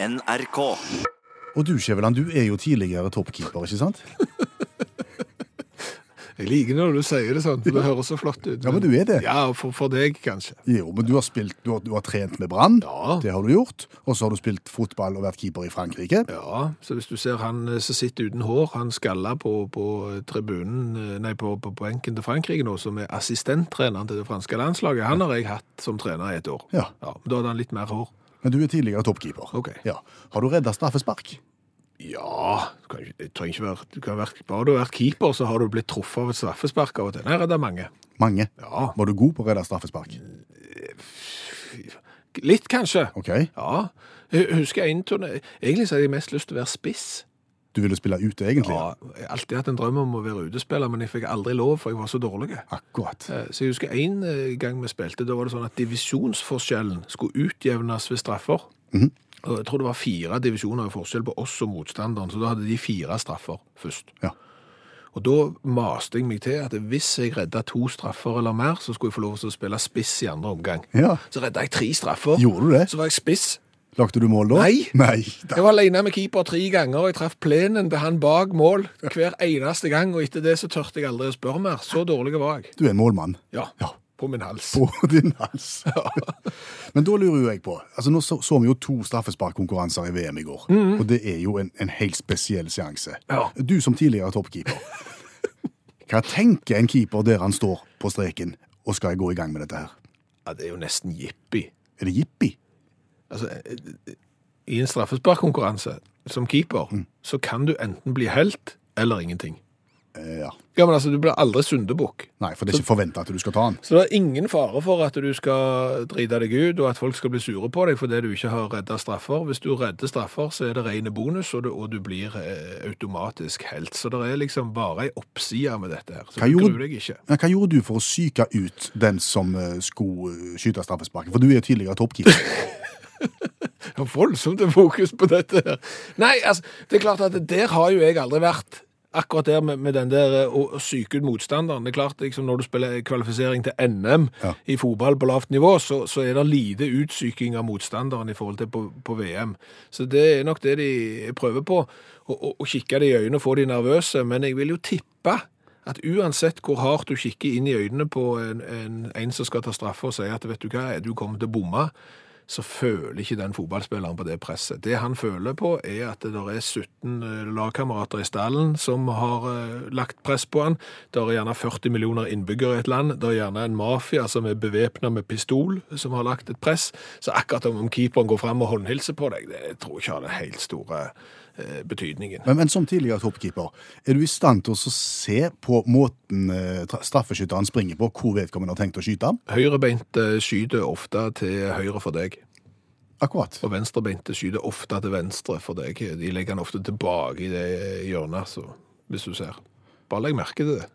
NRK. Og du, Skjæveland, du er jo tidligere toppkeeper, ikke sant? Jeg liker når du sier det sånn, for det høres så flott ut. Ja, men du er det. Ja, for, for deg kanskje. Jo, men du har spilt, du har, du har trent med Brann, Ja. det har du gjort. Og så har du spilt fotball og vært keeper i Frankrike. Ja, så hvis du ser han eh, som sitter uten hår, han skalla på, på tribunen, eh, nei, på, på benken til Frankrike nå, som er assistenttreneren til det franske landslaget, han har jeg hatt som trener i et år. Ja. ja Da hadde han litt mer hår. Men du er tidligere toppkeeper. Ok. Ja. Har du redda straffespark? Ja, du kan, ikke- det trenger ikke være, du kan være, bare du har vært keeper, så har du blitt truffet av et straffespark av og til. Det er mange. Mange. Ja, Var du god på å redde straffespark? litt kanskje. OK. Ja, jeg husker en turné, egentlig så hadde jeg mest lyst til å være spiss. Du ville spille ute, egentlig? Ja, jeg har alltid hatt en drøm om å være utespiller, men jeg fikk aldri lov, for jeg var så dårlig. Akkurat. Eh, Så jeg husker en eh, gang vi spilte, da var det sånn at divisjonsforskjellen skulle utjevnes ved straffer. Mhm. Og jeg tror det var fire divisjoner i forskjell på oss og motstanderen, så da hadde de fire straffer først. Ja. Og da maste jeg meg til at hvis jeg redda to straffer eller mer, så skulle jeg få lov til å spille spiss i andre omgang. Ja. Så redda jeg tre straffer. Gjorde du det? Så var jeg spiss. Lagde du mål da? Nei. Nei. Jeg var alene med keeper tre ganger, og jeg traff plenen til han bak mål hver eneste gang, og etter det så tørte jeg aldri å spørre mer. Så dårlig var jeg. Du er en målmann. Ja, Ja. på min hals. På din hals. Men da lurer jeg på altså Nå så, så vi jo to straffesparkkonkurranser i VM i går. Og det er jo en, en helt spesiell seanse. Ja. Du som tidligere toppkeeper. Hva tenker en keeper der han står på streken og skal jeg gå i gang med dette her? Ja, det er jo nesten jippi. Er det jippi? Altså, i en straffesparkkonkurranse som keeper, så kan du enten bli helt eller ingenting. Eh, ja. Ja, men altså, du blir aldri syndebukk. Nei, for det er ikke forventa at du skal ta den. Så det er ingen fare for at du skal drite deg ut, og at folk skal bli sure på deg fordi du ikke har redda straffer. Hvis du redder straffer, så er det rene bonus, og du, og du blir eh, automatisk helt. Så det er liksom bare ei oppside med dette her. Så Hva du gjorde- gruer deg ikke. Ja, Hva gjorde du for å psyke ut den som eh, skulle eh, skyte straffesparket? For du er jo tidligere toppkeeper. Det har voldsomt fokus på dette her. Nei, altså, det er klart at der har jo jeg aldri vært. Akkurat der med, med den der eh, å, å psyke ut motstanderen. Det er klart, liksom, Når du spiller kvalifisering til NM Ja. i fotball på lavt nivå, så, så er det lite utsyking av motstanderen i forhold til på, på VM. Så det er nok det de prøver på. Å, å, å kikke det i øynene og få de nervøse. Men jeg vil jo tippe at uansett hvor hardt du kikker inn i øynene på en, en, en som skal ta straffe og sier at vet du hva, du kommer til å bomme, så føler ikke den fotballspilleren på det presset. Det han føler på, er at det er 17 lagkamerater i stallen som har eh, lagt press på han. Det er gjerne 40 millioner innbyggere i et land. Det er gjerne en mafia som er bevæpna med pistol, som har lagt et press. Så akkurat om keeperen går fram og håndhilser på deg, det tror jeg ikke har det helt store eh, betydningen. Men, men som tidligere toppkeeper, er du i stand til å se på måten eh, tra- straffeskytteren springer på, hvor vedkommende har tenkt å skyte ham? Høyrebeinte skyter ofte til høyre for deg. Akkurat. Og venstrebeinte skyter ofte til venstre for deg. De legger den ofte tilbake i det hjørnet, så, hvis du ser. Bare legg merke til det.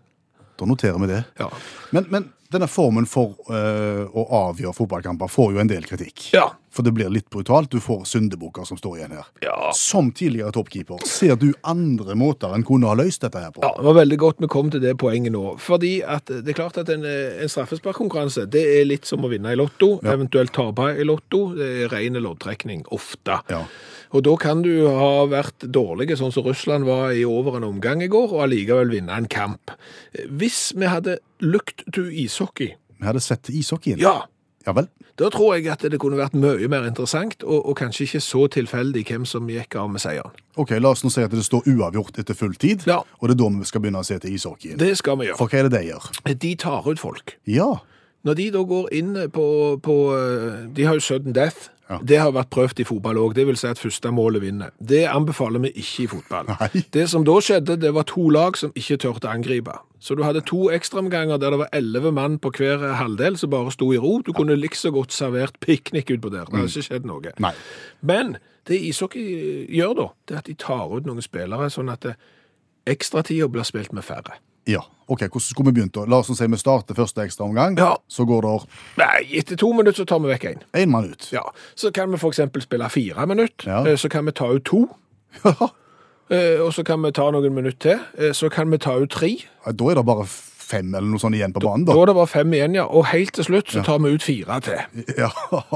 Da noterer vi det. Ja. Men, men denne formen for eh, å avgjøre fotballkamper får jo en del kritikk. Ja. For det blir litt brutalt. Du får syndebukker som står igjen her. Ja. Som tidligere toppkeeper, ser du andre måter en kunne ha løst dette her på? Ja, Det var veldig godt vi kom til det poenget nå. Fordi at det er klart at en, en straffesparkkonkurranse det er litt som å vinne i lotto, Ja. eventuelt tape i lotto. Det er ren loddtrekning, ofte. Ja. Og da kan du ha vært dårlig, sånn som Russland var i over en omgang i går, og allikevel vinne en kamp. Hvis vi hadde looked to ishockey, Vi hadde sett ishockeyen. ja, Ja vel. da tror jeg at det kunne vært mye mer interessant, og, og kanskje ikke så tilfeldig hvem som gikk av med seieren. Ok, La oss nå si at det står uavgjort etter full tid, Ja. og det er da vi skal begynne å se til ishockeyen. Det skal vi gjøre. For hva er det de gjør? De tar ut folk. Ja. Når de da går inn på, på eh, De har jo sudden death. Ja. Det har vært prøvd i fotball òg. Det vil si at første målet vinner. Det anbefaler vi ikke i fotball. Nei. Det som da skjedde, det var to lag som ikke turte å angripe. Så du hadde to ekstraomganger der det var elleve mann på hver halvdel som bare sto i ro. Du kunne like så godt servert piknik utpå der. Det har ikke skjedd noe. Nei. Men det ishockey gjør da, det er at de tar ut noen spillere, sånn at det- ekstratida blir spilt med færre. Ja. Ok, Hvordan skulle vi begynt? da? La oss si vi starter første ekstraomgang. Ja. Så går det Nei, etter to minutter så tar vi vekk én. én minutt. Ja, så kan vi eksempel spille fire minutter, Ja. eh, så kan vi ta ut to, Ja. og så kan vi ta noen minutter til, eh, så kan vi ta ut tre. Da er det bare fem eller noe sånt igjen på banen, Da da. det bare fem igjen, ja. Og helt til slutt så tar vi ut fire til. Ja,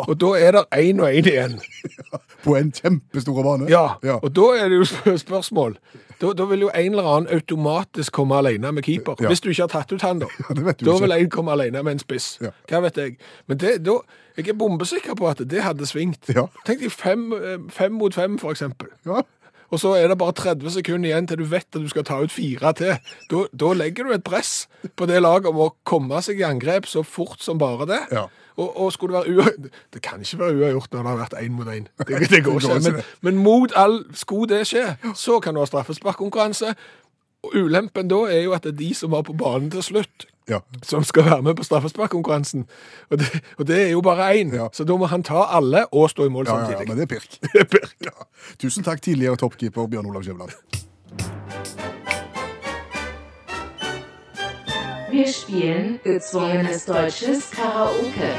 Og da er det én og én igjen. på en kjempestor bane. Ja, ja. og da er det jo sp- spørsmål. Da, da vil jo en eller annen automatisk komme alene med keeper. Ja. Hvis du ikke har tatt ut han, da. det vet du da ikke. vil en komme alene med en spiss. Ja. Hva vet jeg. Men det, da, jeg er bombesikker på at det hadde svingt. Ja. Tenk deg fem, eh, fem mot fem, for eksempel. Ja. Og så er det bare 30 sekunder igjen til du vet at du skal ta ut fire til. Da, da legger du et press på det laget om å komme seg i angrep så fort som bare det. Ja. Og, og skulle det være uavgjort Det kan ikke være uavgjort når det har vært én mot én. Det, det går ikke Men, men mot all Skulle det skje, så kan du ha straffesparkkonkurranse. Og ulempen da er jo at det er de som var på banen til slutt, Ja. som skal være med på straffesparkkonkurransen. Og det, og det er jo bare én. Ja. Så da må han ta alle og stå i mål Ja, ja, ja, men det er pirk. Det er pirk. Ja. Tusen takk, tidligere toppkeeper Bjørn Olav Skjæveland. Wir spielen gezwungenes deutsches Karaoke.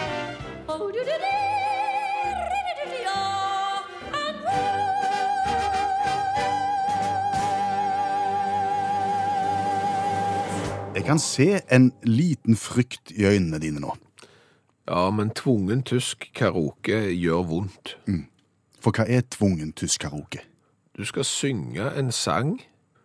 Jeg kan se en liten frykt i øynene dine nå. Ja, men tvungen tysk karaoke gjør vondt. For hva er tvungen tysk karaoke? Du skal synge en sang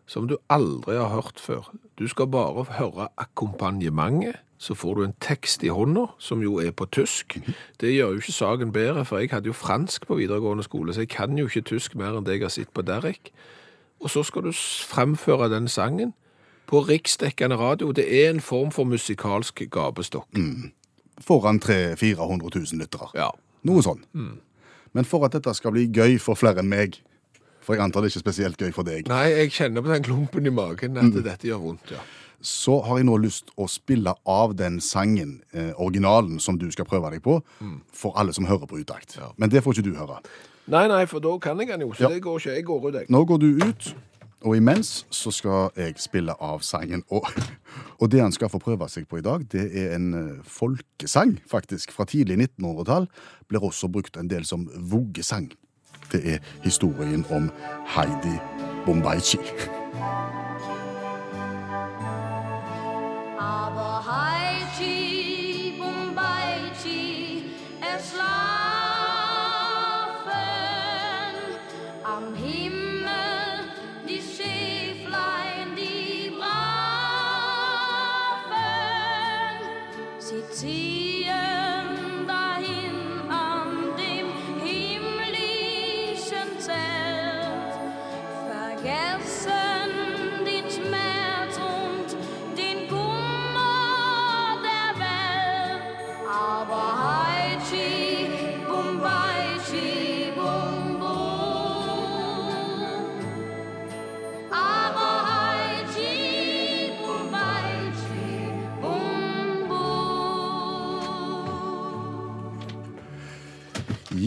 som du aldri har hørt før. Du skal bare høre akkompagnementet, så får du en tekst i hånda, som jo er på tysk. Det gjør jo ikke saken bedre, for jeg hadde jo fransk på videregående skole, så jeg kan jo ikke tysk mer enn det jeg har sett på Derrick. Og så skal du fremføre den sangen på riksdekkende radio. Det er en form for musikalsk gabestokk. Foran 300 400 000 lyttere. Ja. Noe sånn. Men for at dette skal bli gøy for flere enn meg, for jeg antar det er ikke spesielt gøy for deg, Nei, jeg kjenner på den klumpen i magen at dette gjør vondt, ja. så har jeg nå lyst å spille av den sangen, eh, originalen, som du skal prøve deg på, for alle som hører på utakt. Ja. Men det får ikke du høre. Nei, nei, for da kan jeg den jo, så Ja. det går ikke. Jeg går ut, jeg. Nå går du ut, og imens så skal jeg spille av sangen. Og, og det han skal få prøve seg på i dag, det er en eh, folkesang, faktisk. Fra tidlig 1900-tall blir også brukt en del som voggesang. Det er historien om Heidi Bombaichi.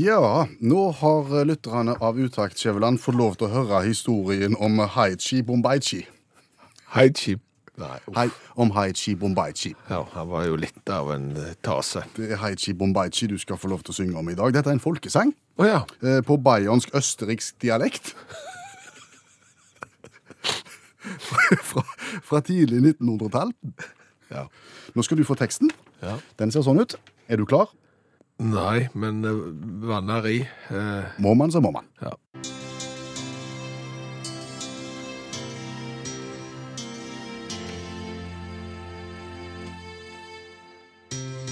Ja, nå har lytterne av Utakt Skjæveland fått lov til å høre historien om Haichi Bombaichi. Haichi. Nei. Hei, om Haichi Bombaichi. Ja, han var jo litt av en eh, tase. Det er Haichi Bombaichi du skal få lov til å synge om i dag. Dette er en folkesang Oh, ja. eh, på bayernsk østerriksk dialekt. fra, fra tidlig 1900-tall. ja. Nå skal du få teksten. Ja. Den ser sånn ut. Er du klar? Nei, men uh, vanner i. eh, Må man, så må man. ja.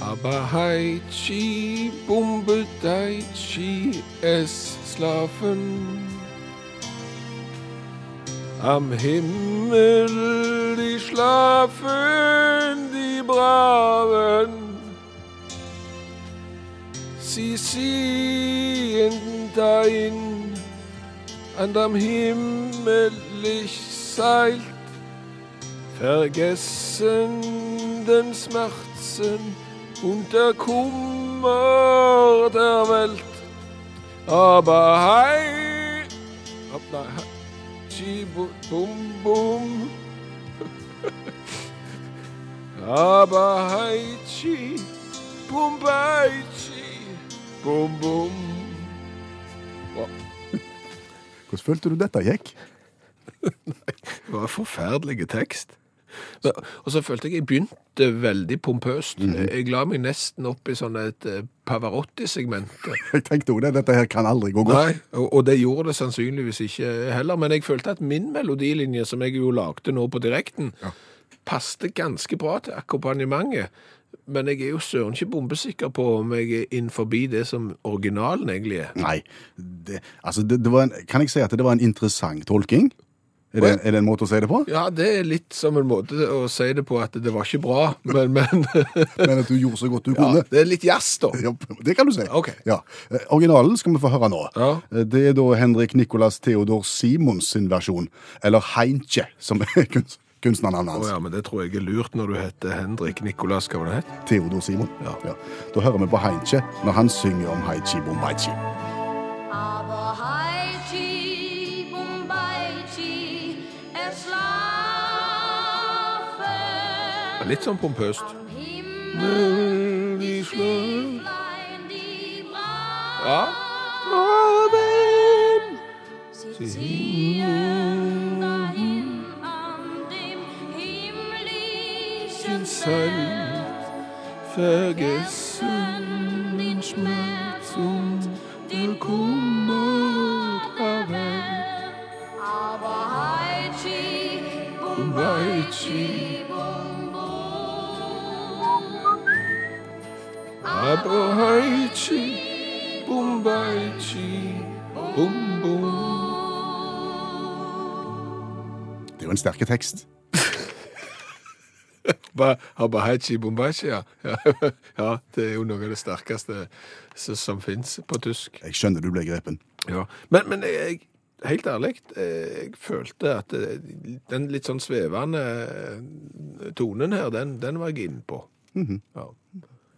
Aber Haichi, Bumbedaichi, es schlafen. Am Himmel die schlafen, die Braven. Sie ziehen dahin, an am Himmel seilt, vergessen den Schmerzen und der Kummer der Welt. Aber hei, nein, hei, chi, bu, bum, bum. Aber hei, chi, bum, bei, chi, bum, bom. Hvordan følte du dette gikk? Det var forferdelig tekst. Og så følte jeg jeg begynte veldig pompøst. Mhm. Jeg la meg nesten opp i sånn et eh, Pavarotti-segment. Jeg tenkte jo det, dette her kan aldri gå godt. Nei, og, og det gjorde det sannsynligvis ikke heller. Men jeg følte at min melodilinje, som jeg jo lagde nå på direkten, passte ganske bra til akkompagnementet. Men jeg er jo søren ikke bombesikker på om jeg er innenfor det som originalen egentlig er. Nei, det, altså det, det var en, kan jeg si at det var en interessant tolking? Er det, er det en måte å si det på? Ja, det er litt som en måte å si det på at det var ikke bra, men, men Men at du gjorde så godt du ja, kunne? det er litt jazz, da. Ja, det kan du si. Ok. Ja. Originalen skal vi få høre nå. Ja. Det er da Henrik Nicolas Theodor Simons sin versjon, eller Heinche, som er kunst, kunstnernavnet Å Oh, ja, men det tror jeg er lurt når du heter Henrik Nikolas. hva var det het? Theodor Simon. Ja. Da hører vi på Heinche når han synger om Haichi Bombaichi. Aber er. Litt sånn pompøst. Ja. Sie ziehen himmlischen Zelt vergessen den Schmerz und der Kummer der Welt. Aber Haiti, Bombaichi, Bum Bum. aber Haiti, Bombaichi, bum bum. Det er jo en sterke tekst. Ba- Aber Bombaichi, ja. ja. Ja, det er jo noe av det sterkeste som, fins på tysk. Jeg skjønner du ble grepen. Ja, men, men jeg, helt ærlig, eh, jeg følte at eh, den litt sånn svevende eh, tonen her, den, den var jeg inne på. ja.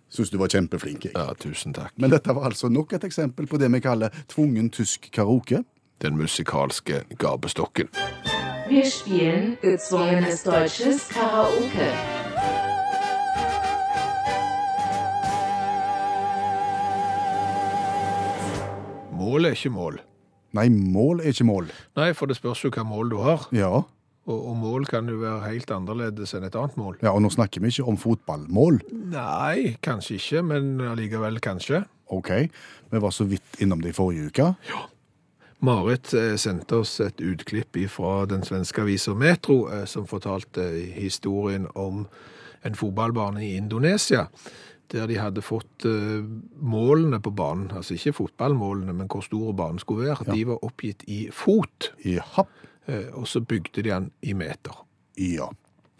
Syns du var kjempeflink. Jeg. ja, tusen takk. Men dette var altså nok et eksempel på det vi kaller tvungen tysk karaoke. Den musikalske gabestokken. Wir spielen gezwungenes deutsches Karaoke. Mål er ikke mål. Nei, mål er ikke mål. Nei, for det spørs jo hva mål du har. Ja, Og, og mål kan jo være helt annerledes enn et annet mål. ja og nå snakker vi ikke om fotballmål. Nei, kanskje ikke, men allikevel kanskje. Ok, vi var så vidt innom det i forrige uke. Marit eh, sendte oss et utklipp fra den svenske avisa Metro, eh, som fortalte historien om en fotballbane i Indonesia, der de hadde fått eh, målene på banen, altså ikke fotballmålene, men hvor stor banen skulle være, de var oppgitt i fot, Ja, eh, og så bygde de den i meter. ja.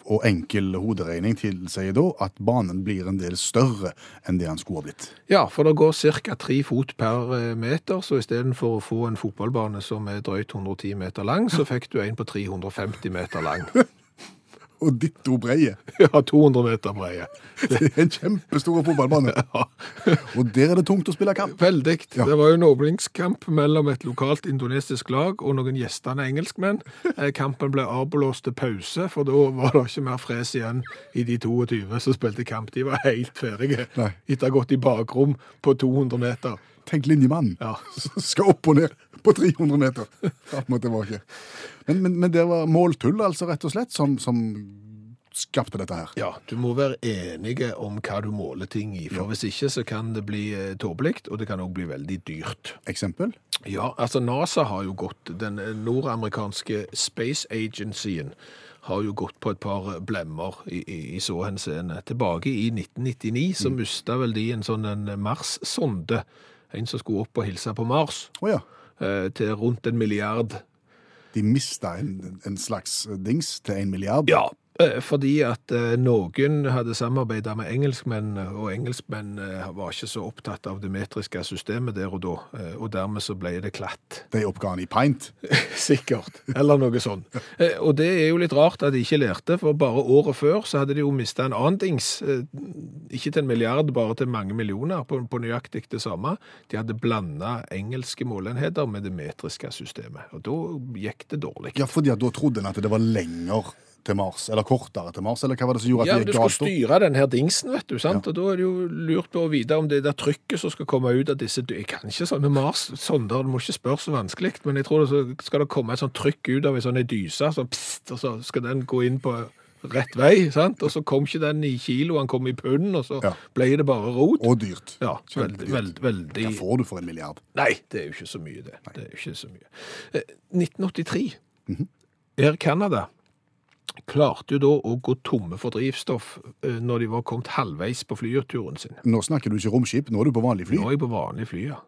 Og enkel hoderegning tilsier da at banen blir en del større enn det han skulle ha blitt. Ja, for det går ca. tre fot per eh, meter, så istedenfor å få en fotballbane som er drøyt 110 meter lang, så fikk du en på 350 meter lang. Og ditto breie. Ja, 200 meter breie. Det er en kjempestor fotballbane. Og der er det tungt å spille kamp. Veldig. Ja. Det var jo en åpningskamp mellom et lokalt indonesisk lag og noen gjestende engelskmenn. Eh, Kampen ble avblåst til pause, for da var det ikke mer fres igjen i de 22 som spilte kamp. De var helt ferdige etter å ha gått i bakrom på 200 meter. Tenk linjemannen. Ja. Skal opp og ned på 300 meter. Fram og tilbake. Men, men, men det var måltull, altså, rett og slett, som, som skapte dette her. Ja, du må være enige om hva du måler ting i, for hvis ikke så kan det bli eh, tåpelig, og det kan også bli veldig dyrt. Eksempel? Ja, altså NASA har jo gått, den nordamerikanske Space Agencyen har jo gått på et par blemmer i, i, i så henseende. Tilbake i 1999 så mista vel de en sånn en Mars-sonde, en som skulle opp og hilse på Mars, oh, ja. eh, til rundt en milliard. De mista en, en slags dings til en milliard. Ja, fordi at eh, noen hadde samarbeidet med engelskmenn, og engelskmenn eh, var ikke så opptatt av det metriske systemet der og da, eh, og dermed så ble det klatt. De oppga han i pint. Sikkert, eller noe sånt. Eh, Og det er jo litt rart at de ikke lærte, for bare året før så hadde de jo mista en annen dings. eh, Ikke til en milliard, bare til mange millioner, på, på nøyaktig det samme. De hadde blanda engelske målenheter med det metriske systemet, og da gikk det dårlig. Ja, fordi da trodde en at det var lenger til Mars, eller kortere til Mars, eller hva var det som gjorde at Ja, det gikk galt? Ja, du skal styre den her dingsen, vet du, sant? Og da er det jo lurt på å vite om det der trykket som skal komme ut av disse Jeg kan ikke sånne Mars-sonder, du må ikke spørre så vanskelig, men jeg tror det skal det komme et sånt trykk ut av en sånn dyse, så pst, og så skal den gå inn på rett vei, sant? Og så kom ikke den i kilo, han kom i pund, og så Ja. ble det bare rot. Og dyrt. Ja, veldig, veldig, veldig Hva får du for en milliard? Nei, det er jo ikke så mye, det. Det er jo ikke så mye. 1983 mm -hmm. Air Canada klarte jo da å gå tomme for drivstoff eh, når de var kommet halvveis på flyturen sin. Nå snakker du ikke romskip, nå er du på vanlig fly. Nå er jeg på vanlig fly, ja.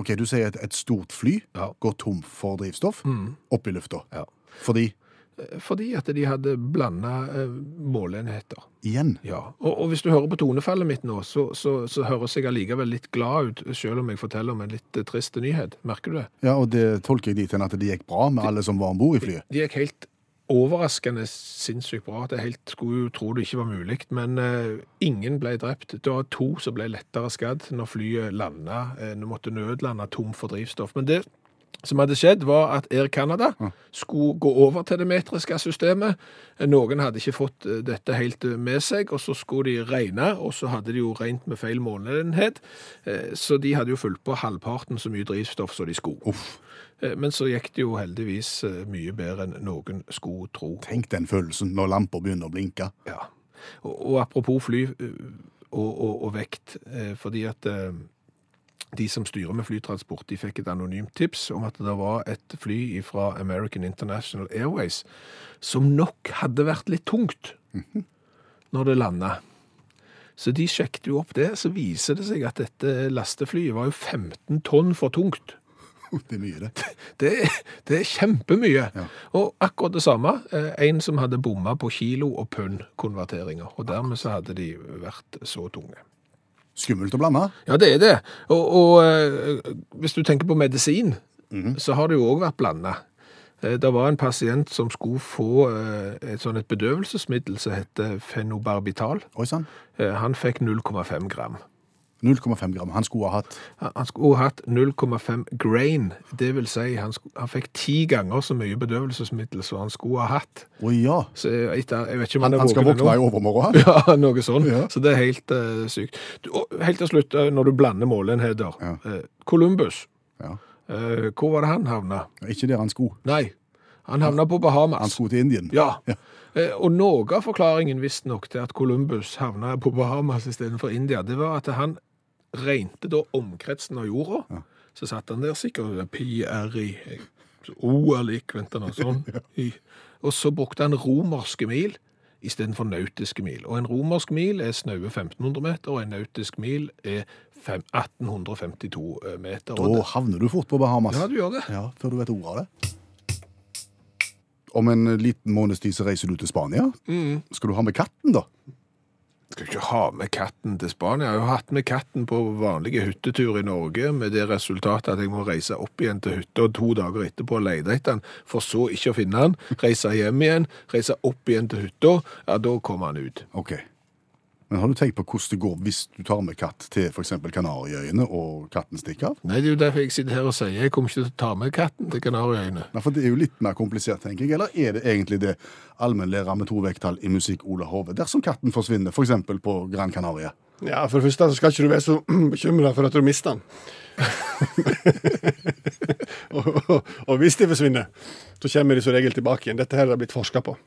Ok, Du sier at et stort fly Ja. går tom for drivstoff opp i lufta. Ja. Fordi Eh, Fordi at de hadde blanda eh, måleenheter. Igjen. Ja, og, og hvis du hører på tonefallet mitt nå, så, så, så høres jeg allikevel litt glad ut, selv om jeg forteller om en litt trist nyhet. Merker du det? Ja, og det tolker jeg dit hen at det gikk bra med alle som var om bord i flyet. De gikk helt overraskende sinnssykt bra. Det helt, skulle tro det ikke var mulig, men uh, ingen ble drept. Det var to som ble lettere skadd når flyet landa. Uh, måtte nødlande tom for drivstoff. Men det som hadde skjedd, var at Air Canada skulle gå over til det metriske systemet. Eh, Noen hadde ikke fått eh, dette helt eh, med seg, og så skulle de regne, og så hadde de jo regnet med feil måneenhet. Eh, Så de hadde jo fulgt på halvparten så mye drivstoff som de skulle. Uff. Eh, Men så gikk det jo heldigvis eh, mye bedre enn noen skulle tro. Tenk den følelsen når lamper begynner å blinke. Ja. Og, og apropos fly eh, og, og, og vekt, fordi at de som styrer med flytransport, de fikk et anonymt tips om at det var et fly fra American International Airways som nok hadde vært litt tungt når det landa. Så de sjekket jo opp det, så viser det seg at dette lasteflyet var jo 15 tonn for tungt. Det er mye, det. Det, det er kjempemye. Ja. Og akkurat det samme, eh, en som hadde bomma på kilo- og pund-konverteringer. Og dermed så hadde de vært så tunge. Skummelt å blande. Ja, det er det. Og, og eh, hvis du tenker på medisin, så har det jo òg vært blanda. Det var en pasient som skulle få eh, et sånn et bedøvelsesmiddel som heter fenobarbital. Oi sann. Eh, Han fikk 0,5 gram. 0,5 gram. Han skulle ha hatt Han skulle ha hatt 0,5 grain. Det vil si, han, skulle, han fikk ti ganger så mye bedøvelsesmiddel som han skulle ha hatt. Å ja. Så etter, jeg vet ikke om Han, han, han skal våkne i overmorgen. Ja, noe sånt. Ja. Så det er helt uh, sykt. Du, og helt til slutt, eh, når du blander måleenheter. Ja. Uh, Columbus, Ja. Uh, hvor var det han havna? Ikke der han skulle. Nei, han havna på Bahamas. Han skulle til Indien. Ja. Ja. Eh, Og noe av forklaringen visstnok til at Columbus havna på Bahamas istedenfor India, det var at han regnte da omkretsen av jorda. Så satt han der sikkert pi, r, i, o er lik, sånn. I, og så brukte han romerske mil istedenfor nautiske mil. Og en romersk mil er snaue 1500 meter, og en nautisk mil er 5, 1852 meter. Da havner du fort på Bahamas. ja, du gjør det. Ja, før du vet ordet av det. Om en liten måneds tid så reiser du til Spania. Mm. Skal du ha med katten, da? Skal ikke ha med katten til Spania. Jeg har jo hatt med katten på vanlige hyttetur i Norge, med det resultatet at jeg må reise opp igjen til hytta to dager etterpå og lete etter den, for så ikke å finne den, reise hjem igjen, reise opp igjen til hytta, ja, da kommer han ut. Ok. Men har du tenkt på hvordan det går hvis du tar med katt til f.eks. Kanariøyene, og katten stikker av? Nei, det er jo derfor jeg sitter her og sier jeg kommer ikke til å ta med katten til Kanariøyene. Nei, for Det er jo litt mer komplisert, tenker jeg. Eller er det egentlig det allmennlærer med to vekttall i musikk Ola Hove, dersom katten forsvinner, f.eks. på Gran Canaria? Ja, For det første så skal ikke du være så bekymra for at du mister den. og, og, og hvis de forsvinner, så kommer de som regel tilbake igjen. Dette her har blitt forska på.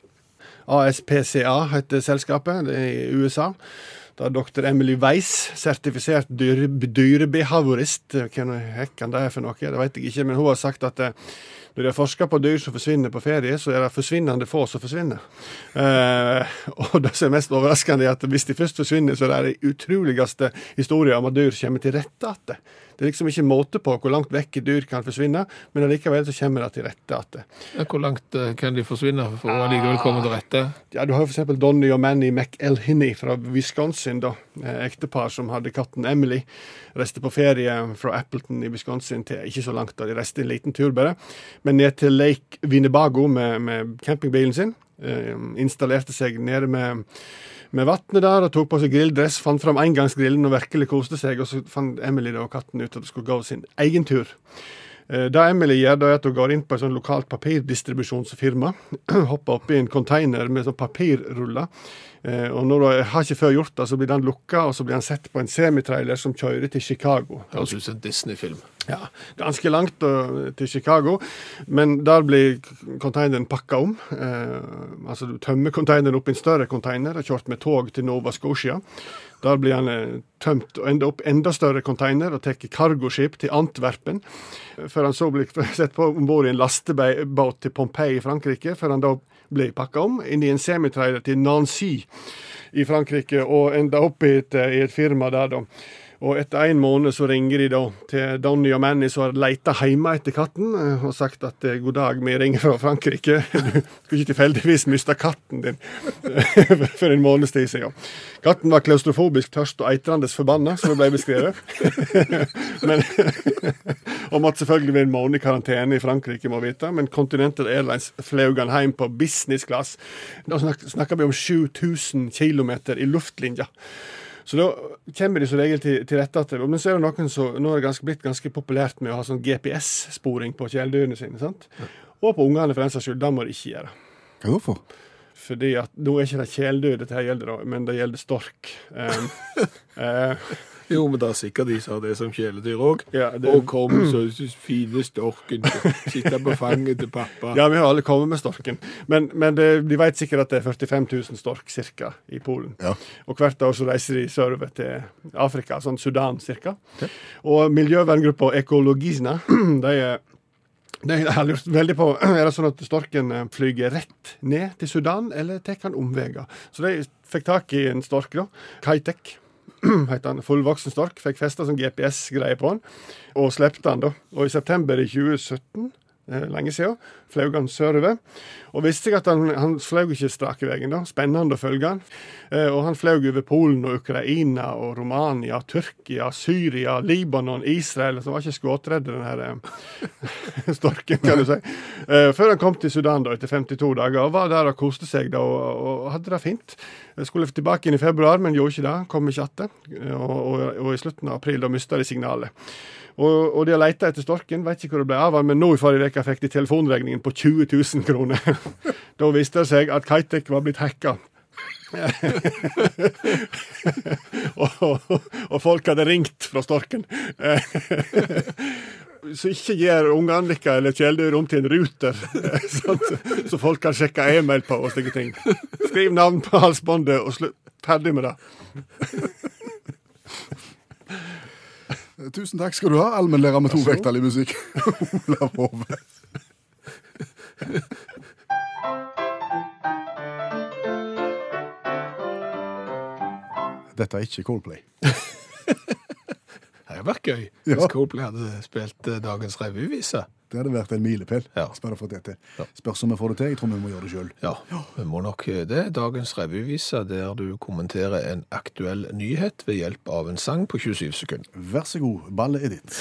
ASPCA heter selskapet, i USA. Da dr. Emily Weiss, sertifisert dyre, dyrebehaviorist. Hva hekken det er for noe, det vet jeg ikke, men hun har sagt at eh, når de har forska på dyr som forsvinner på ferie, så er det forsvinnende få som forsvinner. Eh, og det som er mest overraskende, er at hvis de først forsvinner, så er det de utroligste historier om at dyr kommer til rette igjen. Det er liksom ikke måte på hvor langt vekk et dyr kan forsvinne, men allikevel så kommer det til rette igjen. Ja, Hvor langt eh, kan de forsvinne for å allikevel komme til rette? Ja, Du har jo f.eks. Donny og Manny McElhinney fra Wisconsin. da, eh, Ektepar som hadde katten Emily. Reiste på ferie fra Appleton i Wisconsin til ikke så langt, da de reiste en liten tur bare. Men ned til Lake Winnebago med, med campingbilen sin. Eh, installerte seg nede med med vannet der og tok på seg grilldress, fant fram engangsgrillen og virkelig koste seg. Og så fant Emily og katten ut at det skulle gå sin egen tur. Eh, Det Emily gjør, da er at hun går inn på et sånn lokalt papirdistribusjonsfirma. Hopper oppi en container med sånn papirruller. Eh, Og når hun har ikke før gjort det, så blir den lukka, og så blir han sett på en semitrailer som kjører til Chicago. Høres ut som en Disney-film. Ja, ganske langt til Chicago, men der blir containeren pakka om. Eh, altså Du tømmer containeren opp i en større container og kjørt med tog til Nova Scotia. Der blir han tømt og ender opp enda større container og tar cargoskip til Antwerpen. Før han så blir sett på om bord i en lastebåt til Pompeii i Frankrike, før han da blir pakka om inn i en semitrailer til Nancy i Frankrike, og enda opp i et, i et firma der, da. Og etter en måned så ringer de da til Donny og Manny som har leita hjemme etter katten, eh, og sagt at eh, god dag, vi ringer fra Frankrike. Du skulle ikke tilfeldigvis miste katten din for en måneds tid siden. Katten var klaustrofobisk, tørst og eitrende forbanna, som det ble beskrevet. men, og måtte selvfølgelig være en måned i karantene i Frankrike, må vite. Men Continental Airlines fløy han hjem på business class. Da snakker vi om 7000 km i luftlinja. Så da kommer de som regel til, til rette til Men så er det noen som nå er det ganske, blitt ganske populært med å ha sånn GPS-sporing på kjæledyrene sine. sant? Og på ungene, for den saks skyld. Det må de ikke gjøre. Hva er for? Fordi at nå er ikke det kjæledyr dette her gjelder, da, men det gjelder stork. Um, uh, Jo, men det er sikkert de som har det som kjæledyr òg. Ja, det- Og kom så fine storken, sitte på fanget til pappa. ja, vi har alle kommet med storken. Men, men det, de vet sikkert at det er 45 000 stork cirka i Polen. Ja. Og hvert år så reiser de sørover til Afrika, sånn Sudan cirka. Og miljøverngruppa Ekologizna, de er de har lurt veldig på Er det sånn at storken eh, flyger rett ned til Sudan, eller tar han omveier. Så de fikk tak i en stork, da. Kitek heter han. Fullvoksen stork. Fikk festa sånn GPS-greie på han, og slepte han, da. Og i september i 2017 eh, lenge siden, fløy han sørover. Og visste jeg at han, han fløy ikke strake veien, da. Spennende å følge han. Eh, og han fløy over Polen og Ukraina og Romania, Tyrkia, Syria, Libanon, Israel. Så han var ikke skuddredd, den her eh, storken, kan du si. Eh, før han kom til Sudan da, etter 52 dager, og var der og koste seg da, og, og hadde det fint. Jeg skulle tilbake inn i februar, men gjorde ikke det. Kom ikke tilbake. Og, og, og i slutten av april da mista de signalet. Og, og de har leita etter storken, vet ikke hvor det ble av men nå i forrige uke fikk de telefonregningen på 20 000 kroner. da viste det seg at Kaitek var blitt hacka. og, og, og folk hadde ringt fra storken. Så ikke gjør ungene deres eller kjæledyr om til en ruter, sånn, så folk kan sjekke e-mail på og slike ting. Skriv navn på halsbåndet og slutt. Ferdig med det. Tusen takk skal du ha, allmennlærer med to vekttall i musikk. Olav Hove. Dette er ikke Coldplay. Det hadde vært gøy Ja. hvis Coldplay hadde spilt eh, dagens revyvise. Det hadde vært en milepæl. Ja. hvis vi hadde fått det til. Ja. Spørs om vi får det til. Jeg tror vi må gjøre det sjøl. Ja, vi må nok eh, det. Dagens revyvise der du kommenterer en aktuell nyhet ved hjelp av en sang på 27 sekunder. Vær så god, ballet er ditt.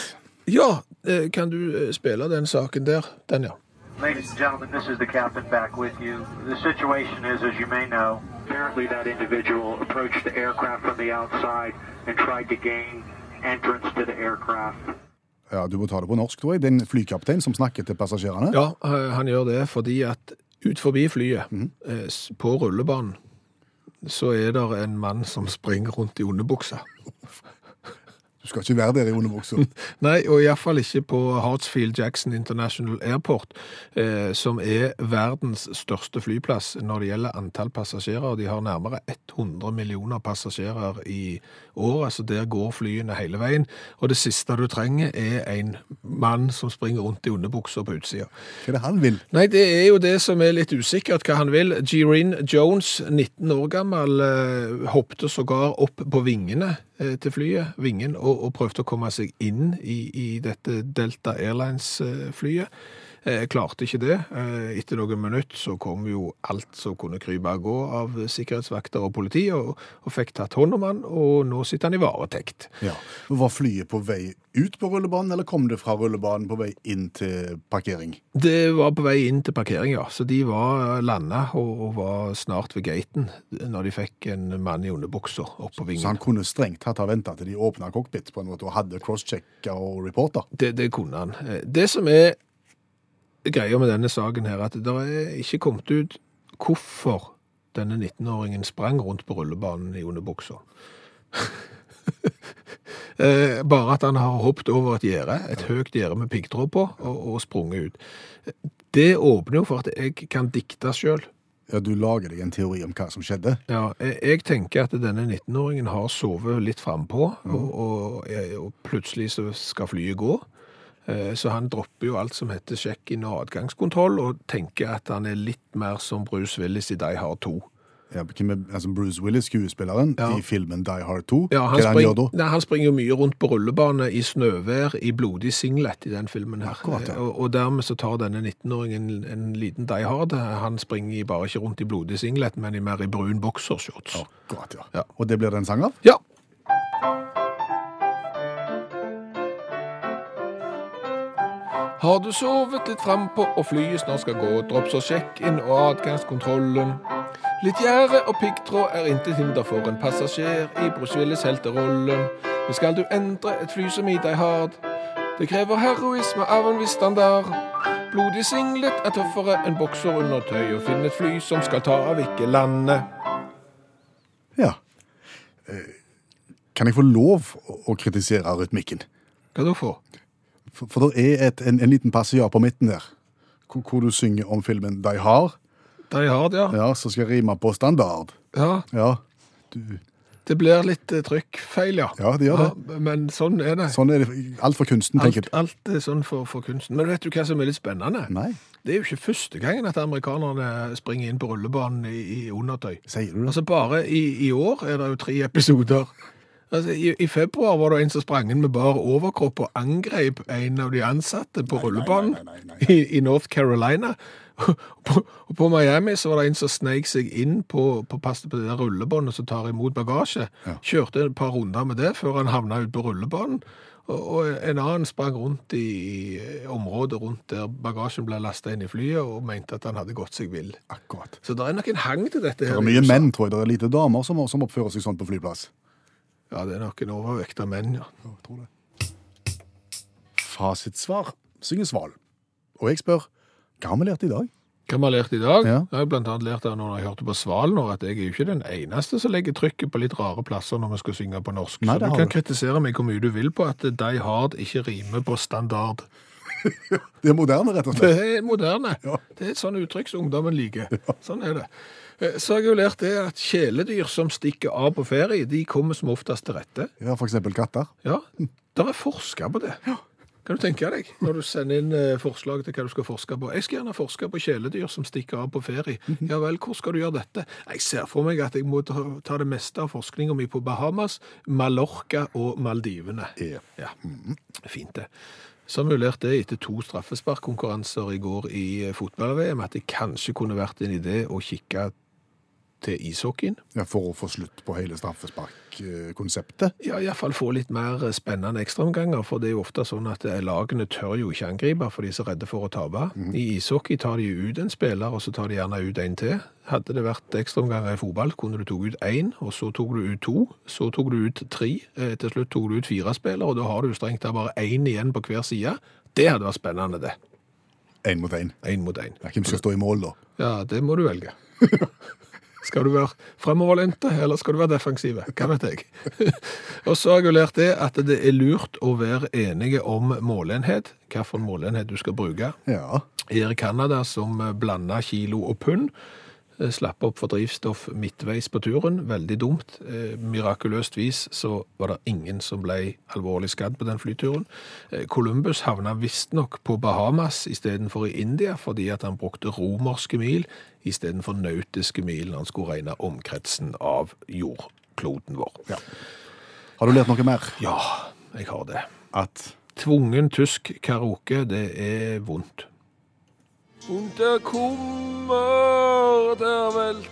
Ja, eh, kan du eh, spille den saken der? Den, ja. Ladies and gentlemen, this is the captain back with you. The situation is, as you may know, apparently that individual approached the aircraft from the outside and tried to gain entrance to the aircraft. Ja, Du må ta det på norsk, tror jeg. Det er en flykaptein som snakker til passasjerene. Ja, eh, han gjør det fordi at ut forbi flyet, mm på rullebanen, så er det en mann som springer rundt i underbuksa. Du skal ikke være der i underbuksa. Nei, og iallfall ikke på Hartsfield Jackson International Airport, eh, som er verdens største flyplass når det gjelder antall passasjerer. De har nærmere 100 millioner passasjerer i året, så der går flyene hele veien. Og det siste du trenger, er en mann som springer rundt i underbukser på utsida. Hva er det han vil? Nei, det er jo det som er litt usikkert hva han vil. Jerin Jones, 19 år gammel, eh, hoppte sågar opp på vingene til flyet, vingen, og, og prøvde å komme seg inn i, i dette Delta Airlines-flyet. Eh, klarte ikke det. Eh, etter noen minutter så kom jo alt som kunne krype og gå av sikkerhetsvakter og politi, og, og fikk tatt hånd om han, og nå sitter han i varetekt. Ja. Var flyet på vei ut på rullebanen, eller kom det fra rullebanen på vei inn til parkering? Det var på vei inn til parkering, ja. Så de var landa og, og var snart ved gaten når de fikk en mann i underbukser opp på vingen. Så han kunne strengt tatt ha venta til de åpna cockpit på en måte, og hadde crosschecka og reporter? Det, det kunne han. Eh, Det som er greia med denne saken her, at det er ikke kommet ut hvorfor denne 19-åringen sprang rundt på rullebanen i underbuksa. Eh, bare at han har hoppet over et gjerde, et høyt gjerde med piggtråd på, og, og sprunget ut. Det åpner jo for at jeg kan dikte sjøl. Ja, Du lager deg en teori om hva som skjedde. Ja, jeg, jeg tenker at denne 19-åringen har sovet litt frampå, og, og, og plutselig så skal flyet gå. Eh, Så han dropper jo alt som heter sjekk-in og adgangskontroll, og tenker at han er litt mer som Bruce Willis i Die Hard 2. Ja, altså Bruce Willis, skuespilleren, Ja. i filmen Die Hard 2. Ja, han, spring, han nei, han springer jo mye rundt på rullebane i snøvær, i blodig singlet i den filmen her. Akkurat, ja. og, og dermed så tar denne 19-åringen en, en liten Die Hard. Han springer bare ikke rundt i blodig singlet, men i mer i brun boksershorts. Akkurat, ja. Ja. Og det blir det en sang av? Ja. Har du sovet litt frampå og flyet snart skal gå, dropp så sjekk inn og adgangskontrollen. Litt gjerde og piggtråd er intet hinder for en passasjer i Bruce Willis helterollen. Men skal du endre et fly som i deg hard, det krever heroisme av en viss standard. Blodig singlet er tøffere enn bokserundertøy, og finn et fly som skal ta av, ikke lande. Ja. Eh, Kan jeg få lov å kritisere rytmikken? Hva da for? For, for det er et, en, en liten passiar på midten der, hvor, hvor du synger om filmen Die Hard, Die Hard, ja. ja, som skal rime på standard. ja. Ja, du, Det blir litt eh, trykkfeil, ja. ja det gjør det. Ja, men sånn er det. Sånn er det. Alt for kunsten, tenker Alt, alt er sånn for, for kunsten. Men vet du hva som er litt spennende? Nei, Det er jo ikke første gangen at amerikanerne springer inn på rullebanen i, i undertøy. sier du det? Altså Bare i, i år er det jo tre episoder. Altså, i, I februar var det en som sprang inn med bare overkropp og angrep en av de ansatte på rullebanen nei, nei, nei, I, i North Carolina. Og på, og på Miami så var det en som sneik seg inn på, på, på det der rullebåndet som tar imot bagasje. Ja. Kjørte et par runder med det før han havna ute på rullebanen. Og, og en annen sprang rundt i, i området rundt der bagasjen ble lasta inn i flyet, og mente at han hadde gått seg vill. Akkurat. Så det er nok en hang til dette. Det er mye menn, tror jeg. Det er lite damer som, som oppfører seg sånn på flyplass. Ja, det er nok en overvekt av menn, ja. Ja, jeg tror det. Fasitsvar synger Sval. Og jeg spør, hva har vi lært i dag? Hva vi har lært i dag? Ja. Jeg har blant annet lært det når jeg hørte på Sval nå, at jeg er jo ikke den eneste som legger trykket på litt rare plasser når vi skal synge på norsk. Nei, Så du kan du. kritisere meg hvor mye du vil på at Die Hard ikke rimer på standard. Det er moderne, rett og slett? Det er moderne. Ja. Det er et sånt uttrykk som ungdommen liker. Sånn er det. Eh, Så har jeg jo lært det at kjæledyr som stikker av på ferie, de kommer som oftest til rette. Ja, eksempel katter. Ja, der er forska på det. Kan du tenke deg, når du sender inn eh, forslag til hva du skal forske på? Jeg skal gjerne forske på kjæledyr som stikker av på ferie. Ja vel, hvor skal du gjøre dette? Jeg ser for meg at jeg må ta, det meste av forskninga mi på Bahamas, Mallorca og Maldivene. Ja. Ja, fint det. Så har vi lært det etter to straffesparkkonkurranser i går i eh, fotball-VM, at det kanskje kunne vært en idé å kikke til ishockeyen. Ja, for å få slutt på hele straffesparkkonseptet. Ja, iallfall få litt mer spennende ekstraomganger, for det er jo ofte sånn at eh, lagene tør jo ikke angripe, for de er så redde for å tape. I ishockey tar de ut en spiller, og så tar de gjerne ut en til. Hadde det vært ekstraomganger i fotball, kunne du tatt ut én, og så tok du ut to, så tok du ut tre, eh, til slutt tok du ut fire spillere, og da har du strengt tatt bare én igjen på hver side. Det hadde vært spennende, det. Én mot én. Hvem skal stå i mål, da? Ja, det må du velge. Skal du være fremoverlente, eller skal du være defensive? Hva vet jeg? og så har jeg jo lært det at det er lurt å være enige om målenhet, hvilken målenhet du skal bruke. Ja. Her i Canada som blander kilo og pund, slapp opp for drivstoff midtveis på turen. Veldig dumt. Eh, Mirakuløst vis så var det ingen som ble alvorlig skadd på den flyturen. Eh, Columbus havna visstnok på Bahamas istedenfor i India, fordi at han brukte romerske mil istedenfor nautiske mil når han skulle regne omkretsen av jordkloden vår. Ja. Har du lært noe mer? Ja, jeg har det. At Tvungen tysk karaoke, det er vondt. Und Kummer der Welt,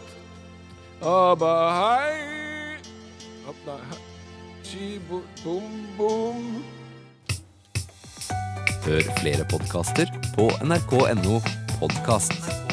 aber hei, hopp, nei, hei, bum, bum. Hør flere podkaster på nrk.no podkast.